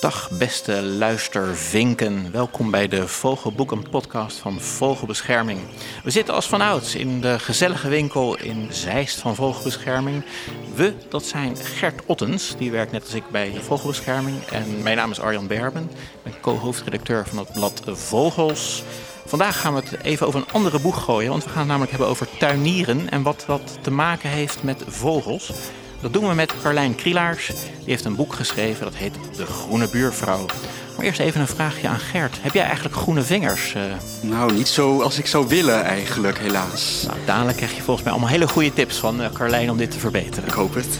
Dag beste luistervinken. Welkom bij de Vogelboeken podcast van Vogelbescherming. We zitten als vanouds in de gezellige winkel in Zeist van Vogelbescherming. We, dat zijn Gert Ottens, die werkt net als ik bij Vogelbescherming. En mijn naam is Arjan Berben. Ik ben co-hoofdredacteur van het blad Vogels. Vandaag gaan we het even over een andere boeg gooien, want we gaan het namelijk hebben over tuinieren en wat dat te maken heeft met vogels. Dat doen we met Carlijn Krielaars. Die heeft een boek geschreven dat heet De Groene Buurvrouw. Maar eerst even een vraagje aan Gert. Heb jij eigenlijk groene vingers? Uh... Nou, niet zo als ik zou willen eigenlijk, helaas. Nou, dadelijk krijg je volgens mij allemaal hele goede tips van uh, Carlijn om dit te verbeteren. Ik hoop het.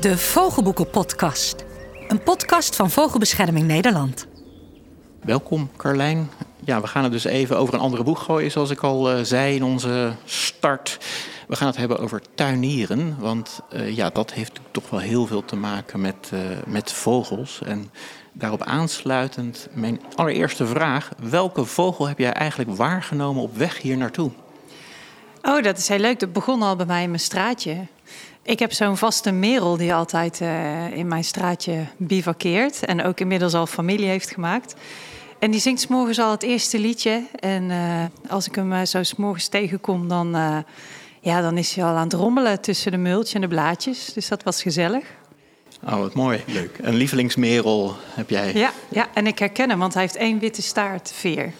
De Vogelboeken Podcast. Een podcast van Vogelbescherming Nederland. Welkom Carlijn ja, we gaan het dus even over een andere boeg gooien, zoals ik al uh, zei in onze start. We gaan het hebben over tuinieren, want uh, ja, dat heeft toch wel heel veel te maken met, uh, met vogels. En daarop aansluitend mijn allereerste vraag. Welke vogel heb jij eigenlijk waargenomen op weg hier naartoe? Oh, dat is heel leuk. Dat begon al bij mij in mijn straatje. Ik heb zo'n vaste merel die altijd in mijn straatje bivakkeert. En ook inmiddels al familie heeft gemaakt. En die zingt s'morgens al het eerste liedje. En uh, als ik hem uh, zo s'morgens tegenkom, dan, uh, ja, dan is hij al aan het rommelen tussen de multje en de blaadjes. Dus dat was gezellig. Oh, wat mooi. Leuk. Een lievelingsmerel heb jij? Ja, ja, en ik herken hem, want hij heeft één witte staartveer.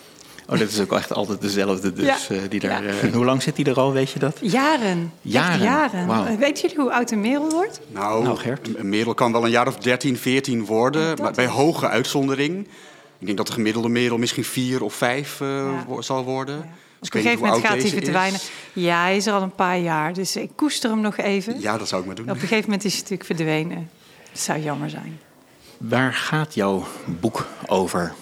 Oh, dat is ook echt altijd dezelfde dus. Ja. die daar, ja. en hoe lang zit hij er al, weet je dat? Jaren. Jaren? Echt jaren. Wow. Weet jullie hoe oud een merel wordt? Nou, nou Gert. een merel kan wel een jaar of 13, 14 worden. maar bij hoge uitzondering ik denk dat de gemiddelde merel misschien vier of vijf uh, zal worden. Ja. Dus Op een gegeven moment gaat hij verdwijnen. Is. Ja, hij is er al een paar jaar. Dus ik koester hem nog even. Ja, dat zou ik maar doen. Op een gegeven moment is hij natuurlijk verdwenen. Dat zou jammer zijn. Waar gaat jouw boek over?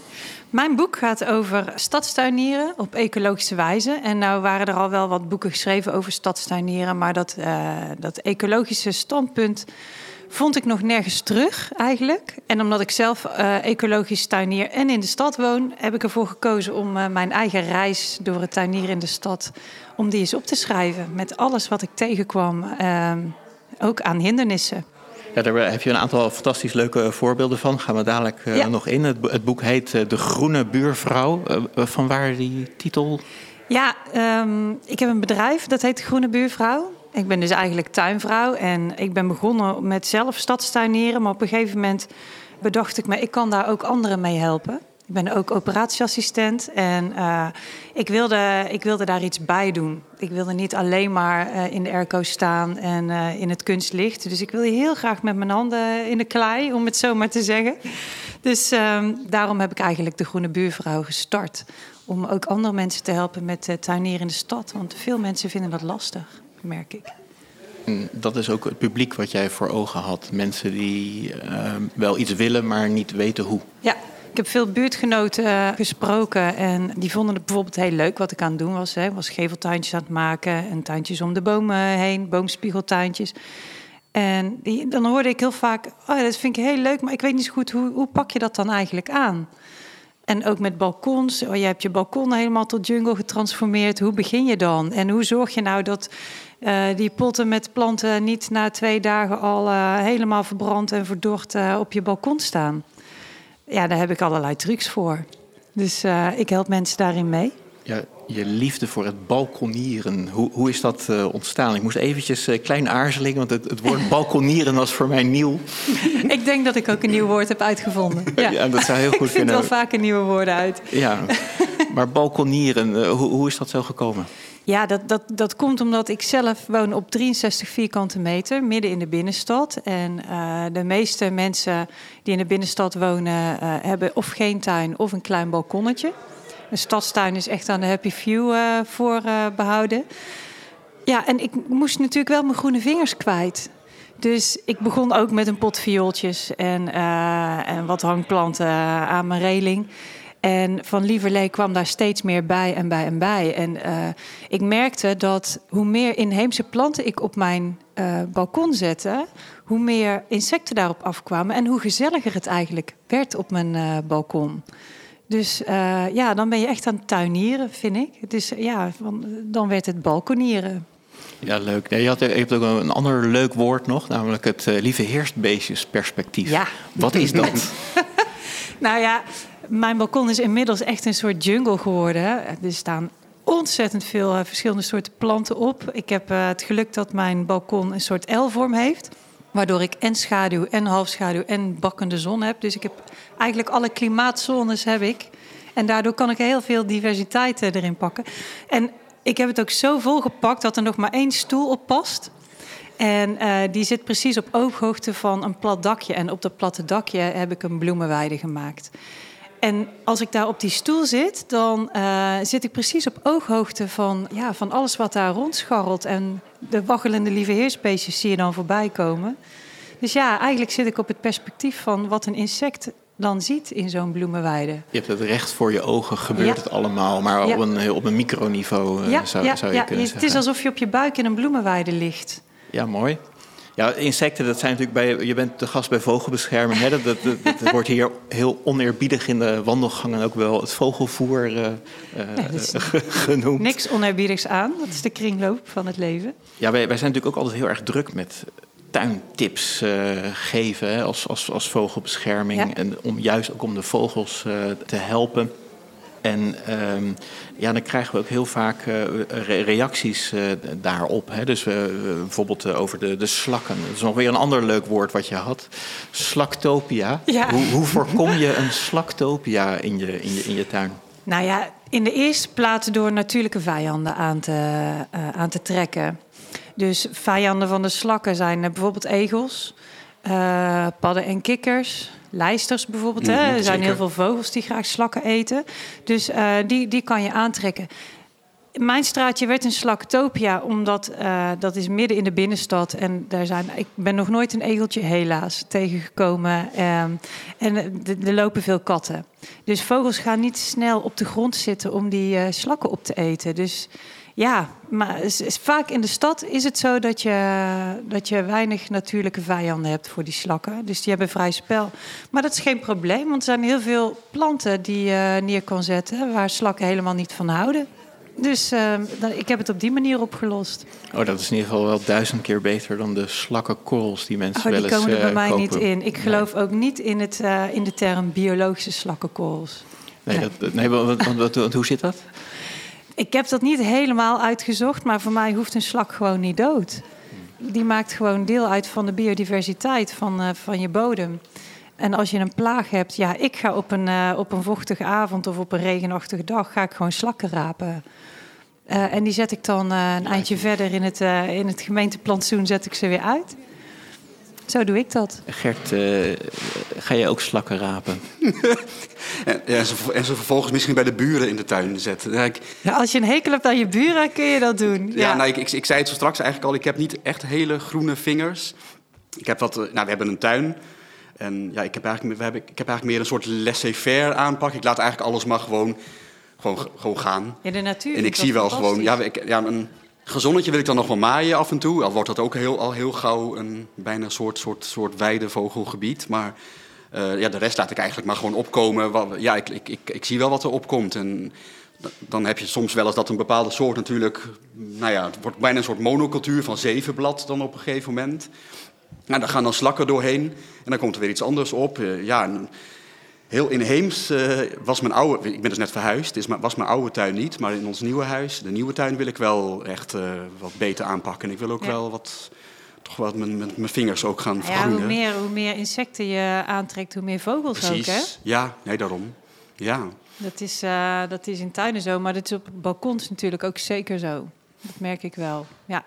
Mijn boek gaat over stadstuinieren op ecologische wijze. En nou waren er al wel wat boeken geschreven over stadstuinieren. Maar dat, uh, dat ecologische standpunt vond ik nog nergens terug eigenlijk. En omdat ik zelf uh, ecologisch tuinier en in de stad woon, heb ik ervoor gekozen om uh, mijn eigen reis door het tuinieren in de stad, om die eens op te schrijven. Met alles wat ik tegenkwam, uh, ook aan hindernissen. Ja, daar heb je een aantal fantastisch leuke voorbeelden van. Gaan we dadelijk ja. nog in. Het, het, boek heet De Groene Buurvrouw. van waar die titel? Ja, um, ik heb een bedrijf dat heet Groene Buurvrouw. Ik ben dus eigenlijk tuinvrouw en ik ben begonnen met zelf stadstuinieren. Maar op een gegeven moment bedacht ik me, ik kan daar ook anderen mee helpen. Ik ben ook operatieassistent en uh, ik, wilde, ik wilde daar iets bij doen. Ik wilde niet alleen maar uh, in de airco staan en uh, in het kunstlicht. Dus ik wilde heel graag met mijn handen in de klei, om het zo maar te zeggen. Dus um, daarom heb ik eigenlijk de Groene Buurvrouw gestart. Om ook andere mensen te helpen met tuinieren in de stad. Want veel mensen vinden dat lastig merk ik. En dat is ook het publiek wat jij voor ogen had. Mensen die uh, wel iets willen, maar niet weten hoe. Ja, ik heb veel buurtgenoten uh, gesproken en die vonden het bijvoorbeeld heel leuk wat ik aan het doen was. Ik was geveltuintjes aan het maken en tuintjes om de bomen heen, boomspiegeltuintjes. En die, dan hoorde ik heel vaak, oh, dat vind ik heel leuk, maar ik weet niet zo goed, hoe, hoe pak je dat dan eigenlijk aan? En ook met balkons. Oh, je hebt je balkon helemaal tot jungle getransformeerd. Hoe begin je dan? En hoe zorg je nou dat uh, die potten met planten niet na twee dagen al uh, helemaal verbrand en verdord uh, op je balkon staan? Ja, daar heb ik allerlei trucs voor. Dus ik help mensen daarin mee. Ja, je liefde voor het balkonieren. Hoe, hoe is dat uh, ontstaan? Ik moest eventjes uh, klein aarzelen, want het, het woord balkonieren was voor mij nieuw. ik denk dat ik ook een nieuw woord heb uitgevonden. Ja, ja dat zou heel goed ik vind wel vaker nieuwe woorden uit. Ja, maar balkonieren, uh, hoe, hoe is dat zo gekomen? Ja, dat, dat, dat komt omdat ik zelf woon op 63 vierkante meter, midden in de binnenstad. En uh, de meeste mensen die in de binnenstad wonen, uh, hebben of geen tuin of een klein balkonnetje. Een stadstuin is echt aan de Happy View uh, voor behouden. Ja, en ik moest natuurlijk wel mijn groene vingers kwijt. Dus ik begon ook met een pot viooltjes en, en wat hangplanten aan mijn reling. En van Lieverlee kwam daar steeds meer bij en bij en bij. En ik merkte dat hoe meer inheemse planten ik op mijn balkon zette, hoe meer insecten daarop afkwamen en hoe gezelliger het eigenlijk werd op mijn balkon. Dus ja, dan ben je echt aan het tuinieren, vind ik. Dus ja, dan werd het balkonieren. Ja, leuk. je, had, je hebt ook een ander leuk woord nog, namelijk het uh, lieve heerstbeestjesperspectief. Ja. Wat is dat? nou ja, mijn balkon is inmiddels echt een soort jungle geworden. Er staan ontzettend veel uh, verschillende soorten planten op. Ik heb uh, het geluk dat mijn balkon een soort L-vorm heeft. Waardoor ik en schaduw en halfschaduw en bakkende zon heb. Dus ik heb eigenlijk alle klimaatzones heb ik. En daardoor kan ik heel veel diversiteit erin pakken. En ik heb het ook zo volgepakt dat er nog maar één stoel op past. En uh, die zit precies op ooghoogte van een plat dakje. En op dat platte dakje heb ik een bloemenweide gemaakt. En als ik daar op die stoel zit, dan uh, zit ik precies op ooghoogte van, ja, van alles wat daar rondscharrelt. En de waggelende lieve heersbeestjes zie je dan voorbij komen. Dus ja, eigenlijk zit ik op het perspectief van wat een insect dan ziet in zo'n bloemenweide. Je hebt het recht voor je ogen, gebeurt het allemaal, maar op, een, op een microniveau ja, zou, zou je ja. kunnen Het is alsof je op je buik in een bloemenweide ligt. Ja, mooi. Ja, insecten, dat zijn natuurlijk bij. Je bent de gast bij vogelbescherming. Hè? Dat, dat, dat, wordt hier heel oneerbiedig in de wandelgangen ook wel het vogelvoer uh, uh, genoemd. Niks oneerbiedigs aan. Dat is de kringloop van het leven. Ja, wij, wij zijn natuurlijk ook altijd heel erg druk met tuintips uh, geven hè, als, als, als vogelbescherming. Ja. En om, juist ook om de vogels uh, te helpen. En um, ja, dan krijgen we ook heel vaak uh, re reacties daarop. Hè. Dus bijvoorbeeld over de, de slakken. Dat is nog weer een ander leuk woord wat je had. Slaktopia. Ja. Hoe, hoe voorkom je een slaktopia in je, in je, in je tuin? Nou ja, in de eerste plaats door natuurlijke vijanden aan te, aan te trekken. Dus vijanden van de slakken zijn bijvoorbeeld egels, uh, padden en kikkers, lijsters bijvoorbeeld. Mm, hè? Er zijn heel veel vogels die graag slakken eten. Dus uh, die, die kan je aantrekken. Mijn straatje werd een slaktopia, omdat uh, dat is midden in de binnenstad. En daar zijn, ik ben nog nooit een egeltje helaas tegengekomen. Um, en er lopen veel katten. Dus vogels gaan niet snel op de grond zitten om die slakken op te eten. Dus ja, maar vaak in de stad is het zo dat je, dat je weinig natuurlijke vijanden hebt voor die slakken. Dus die hebben vrij spel. Maar dat is geen probleem, want er zijn heel veel planten die je neer kan zetten waar slakken helemaal niet van houden. Dus uh, ik heb het op die manier opgelost. Oh, dat is in ieder geval wel duizend keer beter dan de slakkenkorrels die mensen oh, wel eens Die komen er bij uh, mij kopen. niet in. Ik geloof nee. ook niet in, het, uh, in de term biologische slakkenkorrels. Nee, nee. Dat, nee want, want, want, hoe zit dat? Ik heb dat niet helemaal uitgezocht, maar voor mij hoeft een slak gewoon niet dood. Die maakt gewoon deel uit van de biodiversiteit van, uh, van je bodem. En als je een plaag hebt, ja, ik ga op een, uh, op een vochtige avond of op een regenachtige dag, ga ik gewoon slakken rapen. Uh, en die zet ik dan een eindje verder in het, in het gemeenteplantsoen, zet ik ze weer uit. Zo doe ik dat. Gert, uh, ga je ook slakken rapen? en, ja, en, ze, en, ze, vervolgens misschien bij de buren in de tuin zetten. Ja, ik, ja, als je een hekel hebt aan je buren, kun je dat doen. Ja, ja. Nou, ik, ik, ik, zei het zo straks eigenlijk al. Ik heb niet echt hele groene vingers. Ik heb wat, nou, we hebben een tuin. En ja, ik heb eigenlijk, we hebben, ik heb eigenlijk meer een soort laissez-faire aanpak. Ik laat eigenlijk alles maar gewoon, gewoon, gewoon gaan. Ja, de natuur. En ik zie wel gewoon, ja, ik, ja, een gezonnetje wil ik dan nog wel maaien af en toe. Al wordt dat ook heel, al heel gauw een bijna soort, soort, soort weidevogelgebied. Maar uh, ja, de rest laat ik eigenlijk maar gewoon opkomen. Ja, ik, ik, ik, ik zie wel wat er opkomt. En dan heb je soms wel eens dat een bepaalde soort natuurlijk... Nou ja, het wordt bijna een soort monocultuur van zevenblad dan op een gegeven moment. Nou, daar gaan dan slakken doorheen. En dan komt er weer iets anders op. Uh, ja, heel inheems uh, was mijn oude... Ik ben dus net verhuisd, dus was mijn oude tuin niet. Maar in ons nieuwe huis, de nieuwe tuin, wil ik wel echt uh, wat beter aanpakken. En ik wil ook ja. wel wat... Toch wat mijn, mijn, mijn vingers ook gaan vergroenen. Ja, hoe meer, hoe meer insecten je aantrekt, hoe meer vogels Precies. ook, hè? Ja, nee, daarom. Ja. Dat is, uh, dat is in tuinen zo, maar dat is op balkons natuurlijk ook zeker zo. Dat merk ik wel, ja.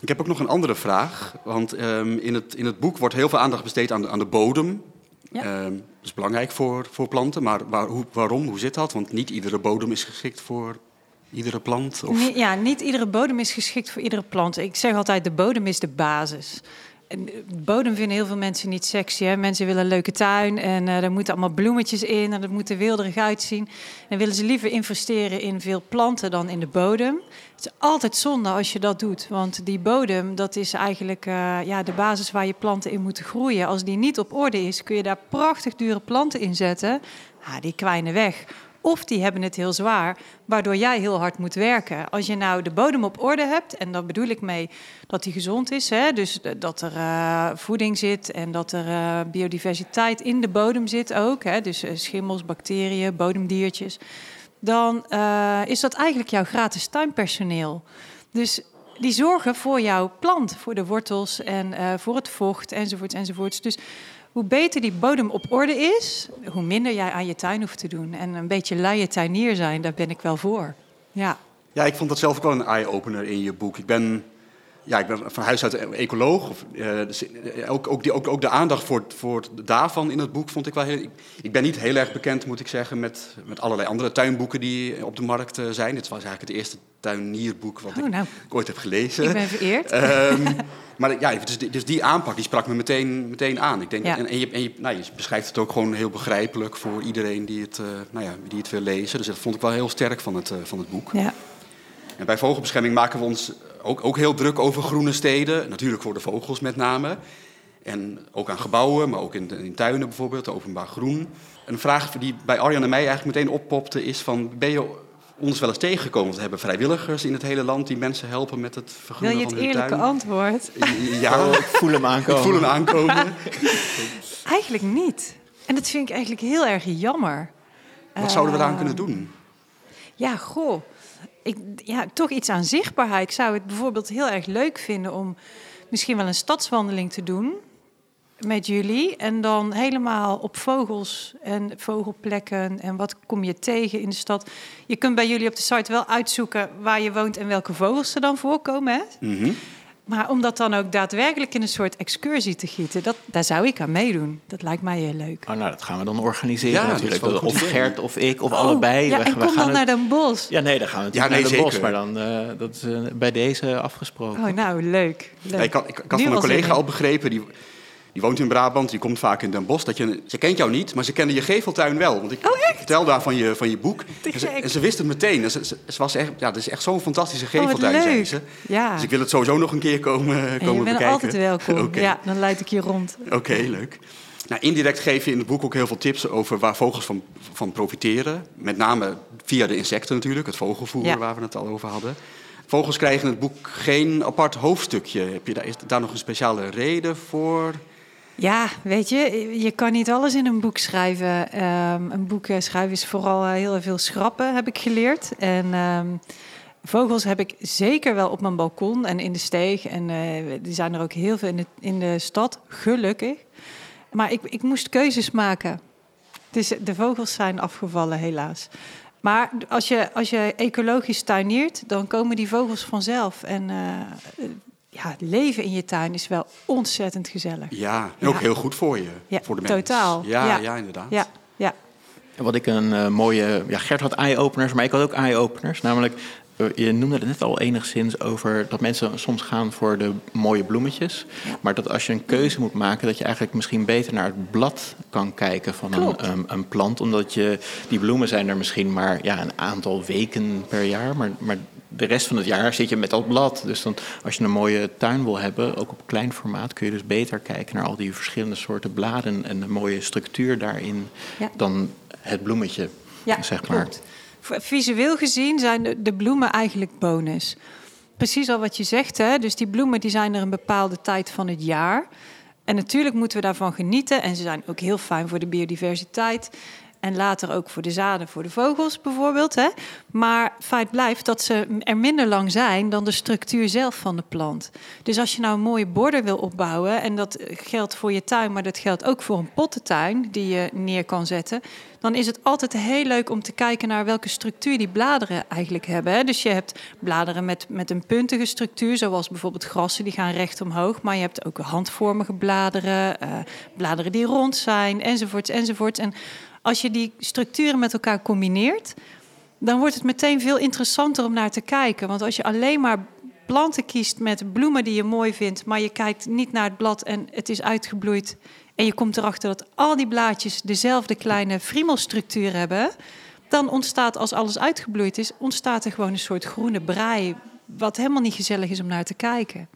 Ik heb ook nog een andere vraag. Want um, in, het, in het boek wordt heel veel aandacht besteed aan de, aan de bodem. Ja. Um, dat is belangrijk voor, voor planten, maar waar, hoe, waarom? Hoe zit dat? Want niet iedere bodem is geschikt voor iedere plant. Of... Nee, ja, niet iedere bodem is geschikt voor iedere plant. Ik zeg altijd, de bodem is de basis. De bodem vinden heel veel mensen niet sexy. Hè? Mensen willen een leuke tuin en uh, er moeten allemaal bloemetjes in en dat moet er wilderig uitzien. En willen ze liever investeren in veel planten dan in de bodem. Het is altijd zonde als je dat doet, want die bodem dat is eigenlijk uh, ja, de basis waar je planten in moeten groeien. Als die niet op orde is, kun je daar prachtig dure planten in zetten. Ah, die kwijnen weg. Of die hebben het heel zwaar, waardoor jij heel hard moet werken. Als je nou de bodem op orde hebt, en daar bedoel ik mee dat die gezond is, hè, dus dat er uh, voeding zit en dat er uh, biodiversiteit in de bodem zit ook, hè, dus uh, schimmels, bacteriën, bodemdiertjes, dan is dat eigenlijk jouw gratis tuinpersoneel. Dus die zorgen voor jouw plant, voor de wortels en voor het vocht enzovoorts enzovoorts. Dus hoe beter die bodem op orde is, hoe minder jij aan je tuin hoeft te doen. En een beetje luie tuinier zijn, daar ben ik wel voor. Ja. Ja, ik vond dat zelf ook wel een eye-opener in je boek. Ik ben, ja, ik ben van huis uit ecoloog. Of, uh, dus, uh, ook, ook, die, ook, ook de aandacht voor, voor daarvan in het boek vond ik wel heel... Ik, ik, ben niet heel erg bekend, moet ik zeggen, met, met allerlei andere tuinboeken die op de markt uh, zijn. Dit was eigenlijk het eerste tuinierboek wat oh, nou, ik ooit heb gelezen. Ik ben vereerd. Um, maar ja, dus, dus, die aanpak die sprak me meteen, meteen aan. Ik denk, ja. en, en, je, en je, nou, je, beschrijft het ook gewoon heel begrijpelijk voor iedereen die het, uh, nou ja, die het wil lezen. Dus dat vond ik wel heel sterk van het, van het boek. Ja. En bij vogelbescherming maken we ons ook, ook heel druk over groene steden. Natuurlijk voor de vogels met name. En ook aan gebouwen, maar ook in, in tuinen bijvoorbeeld, openbaar groen. Een vraag die bij Arjan en mij eigenlijk meteen oppopte is van... ben je ons wel eens tegengekomen. We hebben vrijwilligers in het hele land die mensen helpen met het vergroenen van hun tuin. Wil je het eerlijke antwoord? Ja, ik voel hem aankomen. Ik voel hem aankomen. eigenlijk niet. En dat vind ik eigenlijk heel erg jammer. Wat zouden we daaraan kunnen doen? Ja, goh. Ik, ja, toch iets aan zichtbaarheid. Ik zou het bijvoorbeeld heel erg leuk vinden om misschien wel een stadswandeling te doen met jullie. En dan helemaal op vogels en vogelplekken en wat kom je tegen in de stad. Je kunt bij jullie op de site wel uitzoeken waar je woont en welke vogels er dan voorkomen. Hè? -hmm. Maar om dat dan ook daadwerkelijk in een soort excursie te gieten, dat, daar zou ik aan meedoen. Dat lijkt mij heel leuk. Oh, nou, dat gaan we dan organiseren ja, natuurlijk. Of Gert of ik of oh, allebei. Ja, we, en we kom dan naar Den Bosch. Ja, nee, dan gaan we natuurlijk ja, nee, naar Den Bosch. Maar dan, uh, dat is uh, bij deze afgesproken. Oh, nou, leuk. leuk. ik had, ik, ik had van een collega al begrepen, die, die woont in Brabant, die komt vaak in Den Bosch. Dat je, ze kent jou niet, maar ze kende je geveltuin wel. Want ik, oh, vertel daar van je, van je boek. En ze, en ze, wist het meteen. Ze, ze, ze, was echt, ja, het is echt zo'n fantastische oh, geveltuin, oh, ze. Ja. Dus ik wil het sowieso nog een keer komen, komen bekijken. Je bent altijd welkom. okay. Ja, dan leid ik je rond. Oké, okay, leuk. Nou, indirect geef je in het boek ook heel veel tips over waar vogels van, van profiteren. Met name via de insecten natuurlijk, het vogelvoer ja. waar we het al over hadden. Vogels krijgen in het boek geen apart hoofdstukje. Heb je daar, is daar nog een speciale reden voor? Ja, weet je, je kan niet alles in een boek schrijven. Um, een boek schrijven is vooral heel veel schrappen, heb ik geleerd. En um, vogels heb ik zeker wel op mijn balkon en in de steeg. En uh, die zijn er ook heel veel in de, in de stad, gelukkig. Maar ik, ik moest keuzes maken. Dus de vogels zijn afgevallen, helaas. Maar als je, als je ecologisch tuiniert, dan komen die vogels vanzelf. En ja, leven in je tuin is wel ontzettend gezellig. Ja, en ook heel goed voor je, ja, voor de mensen. Totaal. Ja, ja, ja. inderdaad. Ja, ja. En wat ik een uh, mooie... Ja, Gert had eye-openers, maar ik had ook eye-openers. Namelijk, uh, je noemde het net al enigszins over dat mensen soms gaan voor de mooie bloemetjes. Ja. Maar dat als je een keuze moet maken, dat je eigenlijk misschien beter naar het blad kan kijken van een, um, een, plant. Omdat je, die bloemen zijn er misschien maar ja, een aantal weken per jaar. Maar, maar de rest van het jaar zit je met dat blad. Dus dan, als je een mooie tuin wil hebben, ook op klein formaat, kun je dus beter kijken naar al die verschillende soorten bladen en de mooie structuur daarin ja. dan het bloemetje. Ja, zeg maar. Klopt. Visueel gezien zijn de bloemen eigenlijk bonus. Precies al wat je zegt, hè? dus die bloemen die zijn er een bepaalde tijd van het jaar. En natuurlijk moeten we daarvan genieten. En ze zijn ook heel fijn voor de biodiversiteit. En later ook voor de zaden, voor de vogels bijvoorbeeld. Hè? Maar feit blijft dat ze er minder lang zijn dan de structuur zelf van de plant. Dus als je nou een mooie border wil opbouwen, en dat geldt voor je tuin, maar dat geldt ook voor een pottentuin die je neer kan zetten, dan is het altijd heel leuk om te kijken naar welke structuur die bladeren eigenlijk hebben. Hè? Dus je hebt bladeren met, met een puntige structuur, zoals bijvoorbeeld grassen, die gaan recht omhoog. Maar je hebt ook handvormige bladeren, uh, bladeren die rond zijn, enzovoorts, enzovoorts. En als je die structuren met elkaar combineert, dan wordt het meteen veel interessanter om naar te kijken. Want als je alleen maar planten kiest met bloemen die je mooi vindt, maar je kijkt niet naar het blad en het is uitgebloeid. En je komt erachter dat al die blaadjes dezelfde kleine friemelstructuur hebben. Dan ontstaat, als alles uitgebloeid is, ontstaat er gewoon een soort groene brei. Wat helemaal niet gezellig is om naar te kijken.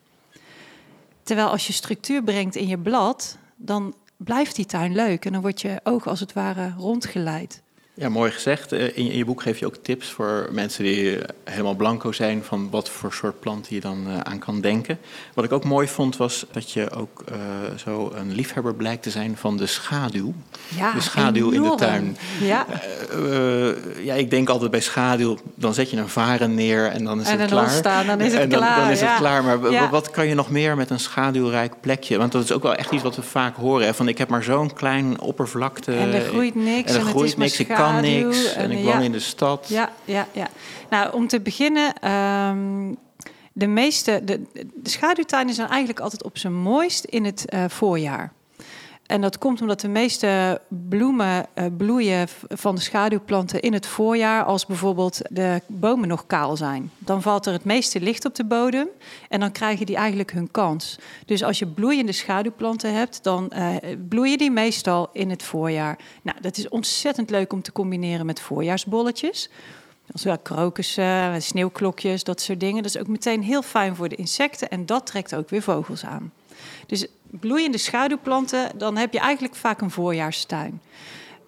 Terwijl als je structuur brengt in je blad, dan blijft die tuin leuk. En dan wordt je oog als het ware rondgeleid. Ja, mooi gezegd. Eh, in je, in je boek geef je ook tips voor mensen die eh, helemaal blanco zijn van wat voor soort plant je dan uh, aan kan denken. Wat ik ook mooi vond was dat je ook uh, zo een liefhebber blijkt te zijn van de schaduw. Ja, de schaduw enorm. in de tuin. Ja. Uh, ja, ik denk altijd bij schaduw, dan zet je een varen neer en dan is en het klaar. Staan, dan is het en dan, klaar. dan is het ja. klaar. Maar ja. wat kan je nog meer met een schaduwrijk plekje? Want dat is ook wel echt iets wat we vaak horen. Hè? Van ik heb maar zo'n klein oppervlakte. En er groeit niks. En er groeit het is niks, ik kan niks. En, ik woon ja. in de stad. Ja, ja, ja. Nou, om te beginnen, um, de meeste, de, de schaduwtuinen zijn eigenlijk altijd op zijn mooist in het uh, voorjaar. En dat komt omdat de meeste bloemen uh, bloeien van de schaduwplanten in het voorjaar, als bijvoorbeeld de bomen nog kaal zijn. Dan valt er het meeste licht op de bodem en dan krijgen die eigenlijk hun kans. Dus als je bloeiende schaduwplanten hebt, dan uh, bloeien die meestal in het voorjaar. Nou, dat is ontzettend leuk om te combineren met voorjaarsbolletjes. Zoals krokussen, sneeuwklokjes, dat soort dingen. Dat is ook meteen heel fijn voor de insecten en dat trekt ook weer vogels aan. Dus bloeiende schaduwplanten, dan heb je eigenlijk vaak een voorjaarstuin.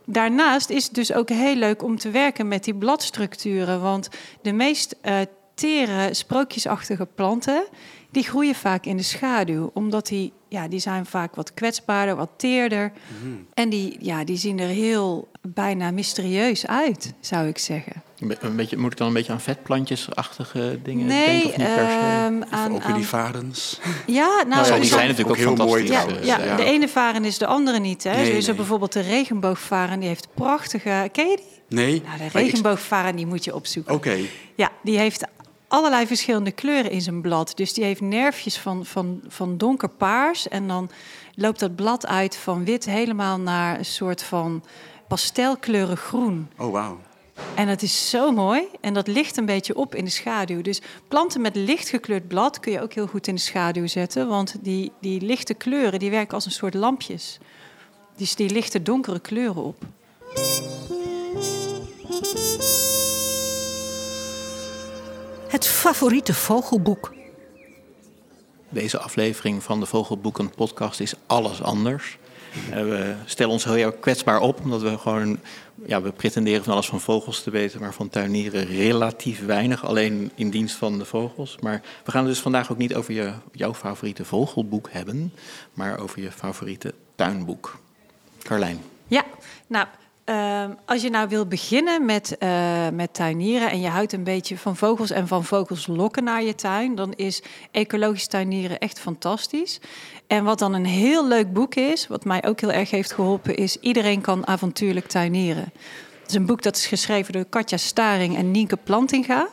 Daarnaast is het dus ook heel leuk om te werken met die bladstructuren. Want de meest uh, tere, sprookjesachtige planten, die groeien vaak in de schaduw. Omdat die, ja, die zijn vaak wat kwetsbaarder, wat teerder. Mm. En die, ja, die zien er heel bijna mysterieus uit, zou ik zeggen. Een beetje, moet ik dan een beetje aan vetplantjesachtige dingen nee, denken? Of niet per se? Um, aan, ook weer die varens. Ja, nou, nou ja, die zijn natuurlijk ook, ook heel mooi fantastisch. Ja, dus, ja, de ene varen is de andere niet. Hè? Nee, Zo is er nee. bijvoorbeeld de regenboogvaren, die heeft prachtige... Ken je die? Nee. Nou, de regenboogvaren, die moet je opzoeken. Oké. Ja, die heeft allerlei verschillende kleuren in zijn blad. Dus die heeft nerfjes van, van, van donkerpaars. En dan loopt dat blad uit van wit helemaal naar een soort van pastelkleurig groen. Oh, wauw. En dat is zo mooi. En dat ligt een beetje op in de schaduw. Dus planten met licht gekleurd blad kun je ook heel goed in de schaduw zetten. Want die, die lichte kleuren die werken als een soort lampjes. Dus die lichte donkere kleuren op. Het favoriete vogelboek. Deze aflevering van de Vogelboeken podcast is alles anders. We stellen ons heel erg kwetsbaar op, omdat we gewoon, ja, we pretenderen van alles van vogels te weten, maar van tuinieren relatief weinig, alleen in dienst van de vogels. Maar we gaan het dus vandaag ook niet over je, jouw favoriete vogelboek hebben, maar over je favoriete tuinboek. Carlijn. Ja, nou, uh, als je nou wil beginnen met, uh, met tuinieren en je houdt een beetje van vogels en van vogels lokken naar je tuin, dan is ecologisch tuinieren echt fantastisch. En wat dan een heel leuk boek is, wat mij ook heel erg heeft geholpen, is Iedereen kan avontuurlijk tuinieren. Het is een boek dat is geschreven door Katja Staring en Nienke Plantinga.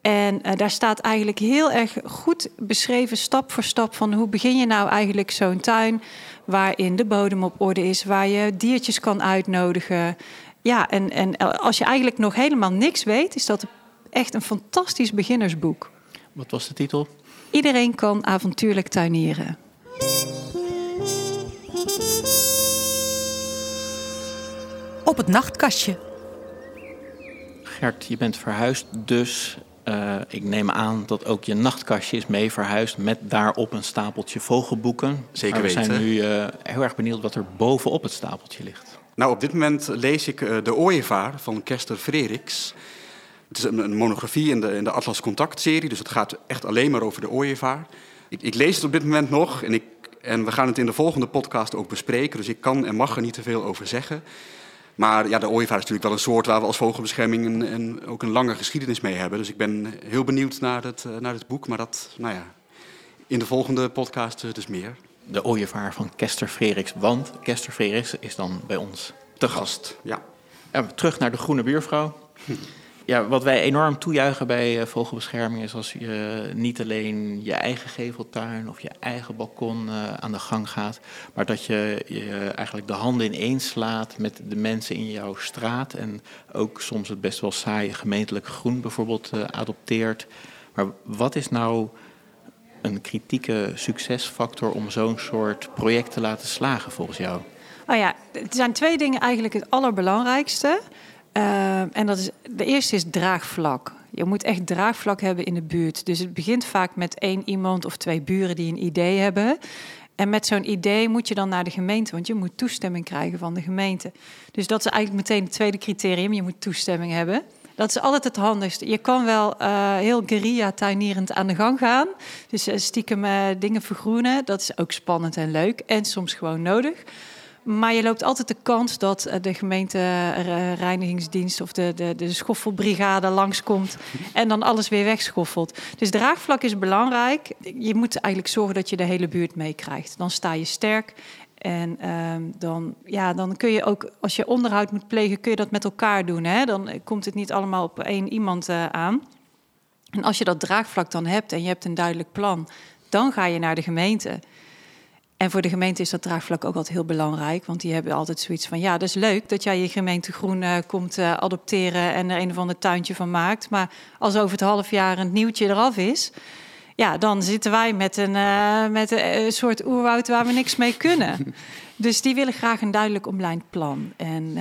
En uh, daar staat eigenlijk heel erg goed beschreven, stap voor stap, van hoe begin je nou eigenlijk zo'n tuin waarin de bodem op orde is, waar je diertjes kan uitnodigen. Ja, en, en als je eigenlijk nog helemaal niks weet, is dat echt een fantastisch beginnersboek. Wat was de titel? Iedereen kan avontuurlijk tuinieren. Op het nachtkastje. Gert, je bent verhuisd, dus uh, ik neem aan dat ook je nachtkastje is mee verhuisd met daarop een stapeltje vogelboeken. Zeker maar we weten. zijn nu uh, heel erg benieuwd wat er bovenop het stapeltje ligt. Nou, op dit moment lees ik uh, De Ooievaar van Kester Frederiks. Het is een, een monografie in de, in de Atlas Contact-serie, dus het gaat echt alleen maar over de ooievaar. Ik, ik lees het op dit moment nog en, ik, en we gaan het in de volgende podcast ook bespreken, dus ik kan en mag er niet te veel over zeggen. Maar ja, de ooievaar is natuurlijk wel een soort waar we als vogelbescherming een, een, ook een lange geschiedenis mee hebben. Dus ik ben heel benieuwd naar het, uh, naar het boek, maar dat, nou ja, in de volgende podcast uh, dus meer. De ooievaar van Kester Frederiks, want Kester Frederiks is dan bij ons te gast. Ja. ja terug naar de groene buurvrouw. Hm. Ja, wat wij enorm toejuichen bij uh, vogelbescherming is als je niet alleen je eigen geveltuin of je eigen balkon uh, aan de gang gaat, maar dat je, je eigenlijk de handen ineens slaat met de mensen in jouw straat en ook soms het best wel saaie gemeentelijk groen bijvoorbeeld uh, adopteert. Maar wat is nou een kritieke succesfactor om zo'n soort project te laten slagen volgens jou? Oh ja, er zijn twee dingen eigenlijk het allerbelangrijkste. Uh, en dat is, de eerste is draagvlak. Je moet echt draagvlak hebben in de buurt. Dus het begint vaak met één iemand of twee buren die een idee hebben. En met zo'n idee moet je dan naar de gemeente, want je moet toestemming krijgen van de gemeente. Dus dat is eigenlijk meteen het tweede criterium. Je moet toestemming hebben. Dat is altijd het handigste. Je kan wel uh, heel guerilla-tuinierend aan de gang gaan. Dus uh, stiekem uh, dingen vergroenen. Dat is ook spannend en leuk. En soms gewoon nodig. Maar je loopt altijd de kans dat de gemeentereinigingsdienst of de, de, de schoffelbrigade langskomt en dan alles weer wegschoffelt. Dus draagvlak is belangrijk. Je moet eigenlijk zorgen dat je de hele buurt meekrijgt. Dan sta je sterk. En um, dan, ja, dan kun je ook, als je onderhoud moet plegen, kun je dat met elkaar doen. Hè? Dan komt het niet allemaal op één iemand uh, aan. En als je dat draagvlak dan hebt en je hebt een duidelijk plan, dan ga je naar de gemeente. En voor de gemeente is dat draagvlak ook altijd heel belangrijk. Want die hebben altijd zoiets van: ja, dat is leuk dat jij je gemeente groen uh, komt uh, adopteren en er een of ander tuintje van maakt. Maar als over het half jaar een nieuwtje eraf is, ja, dan zitten wij met een, uh, met een soort oerwoud waar we niks mee kunnen. dus die willen graag een duidelijk omlijnd plan. En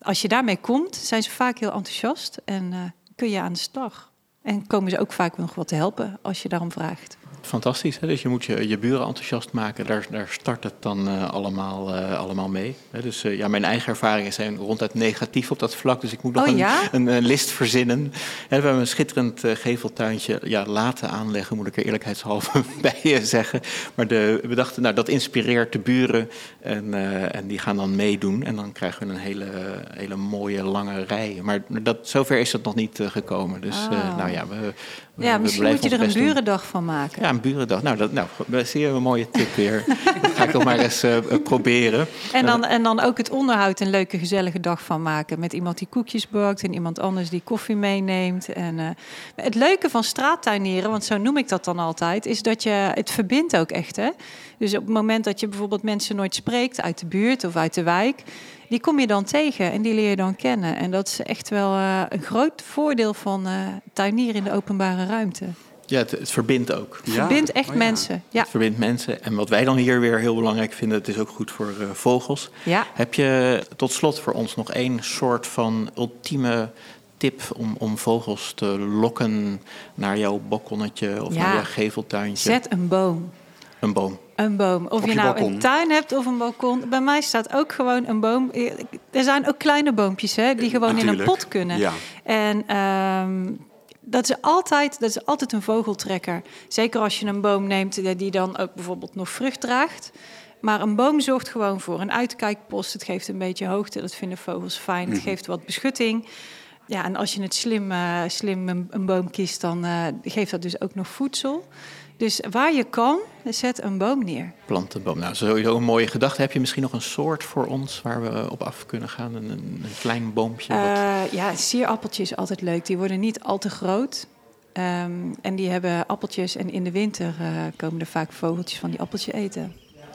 als je daarmee komt, zijn ze vaak heel enthousiast en kun je aan de slag. En komen ze ook vaak nog wat te helpen als je daarom vraagt fantastisch. Hè? Dus je moet je, je buren enthousiast maken. Daar, daar start het dan uh, allemaal, uh, allemaal mee. Hè? Dus uh, ja, mijn eigen ervaringen zijn ronduit negatief op dat vlak. Dus ik moet nog oh, een, ja? een, een, list verzinnen. we hebben een schitterend geveltuintje ja, laten aanleggen, moet ik er eerlijkheidshalve bij zeggen. Maar de, we dachten, nou, dat inspireert de buren. En, en die gaan dan meedoen. En dan krijgen we een hele, hele mooie lange rij. Maar dat, zover is het nog niet gekomen. Dus Ah. nou ja, we, Ja, we misschien blijven moet je er een doen. burendag van maken. Ja, een burendag. Nou, dat, nou, hier een mooie tip weer. dat ga ik toch maar eens uh, proberen. En dan, en dan ook het onderhoud een leuke, gezellige dag van maken. Met iemand die koekjes bakt en iemand anders die koffie meeneemt. En, uh, het leuke van straattuinieren, want zo noem ik dat dan altijd, is dat je het verbindt ook echt. Hè? Dus op het moment dat je bijvoorbeeld mensen nooit spreekt uit de buurt of uit de wijk, die kom je dan tegen en die leer je dan kennen. En dat is echt wel uh, een groot voordeel van tuinieren in de openbare ruimte. Ja, het, het verbindt ook. Het verbindt echt Oh, ja. mensen. Ja. Het verbindt mensen. En wat wij dan hier weer heel belangrijk vinden, het is ook goed voor uh, vogels. Ja. Heb je tot slot voor ons nog één soort van ultieme tip om, om vogels te lokken naar jouw balkonnetje of Ja. naar jouw geveltuintje? Zet een boom. Een boom. Een boom. Of je, je nou balkon. een tuin hebt of een balkon. Bij mij staat ook gewoon een boom. Er zijn ook kleine boompjes hè, die gewoon in een pot kunnen. Ja. En ehm, dat, is altijd, dat is altijd een vogeltrekker. Zeker als je een boom neemt eh, die dan ook bijvoorbeeld nog vrucht draagt. Maar een boom zorgt gewoon voor een uitkijkpost. Het geeft een beetje hoogte. Dat vinden vogels fijn. Het geeft wat beschutting. Ja, en als je het slim, eh, slim een, een boom kiest, dan eh, geeft dat dus ook nog voedsel. Dus waar je kan, zet een boom neer. Plant een boom. Nou, sowieso een mooie gedachte. Heb je misschien nog een soort voor ons waar we op af kunnen gaan? Een, een, een klein boompje? wat- Eh, ja, sierappeltje is altijd leuk. Die worden niet al te groot. Ehm, en die hebben appeltjes. En in de winter eh, komen er vaak vogeltjes van die appeltje eten.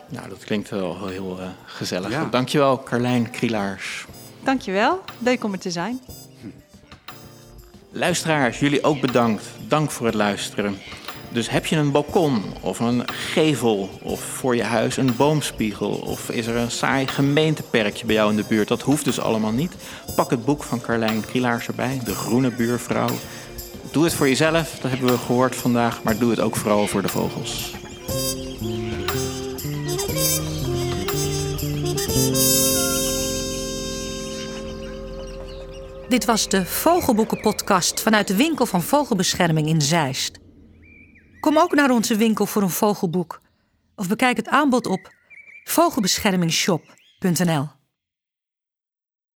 Nou, dat klinkt wel heel eh, gezellig. Ja. Dankjewel, Carlijn Krielaars. Dankjewel. Leuk om er te zijn. Luisteraars, jullie ook bedankt. Dank voor het luisteren. Dus heb je een balkon of een gevel of voor je huis een boomspiegel of is er een saai gemeenteperkje bij jou in de buurt? Dat hoeft dus allemaal niet. Pak het boek van Carlijn Krielaars erbij, De Groene Buurvrouw. Doe het voor jezelf, dat hebben we gehoord vandaag, maar doe het ook vooral voor de vogels. Dit was de Vogelboeken-podcast vanuit de winkel van Vogelbescherming in Zeist. Kom ook naar onze winkel voor een vogelboek of bekijk het aanbod op vogelbeschermingshop.nl.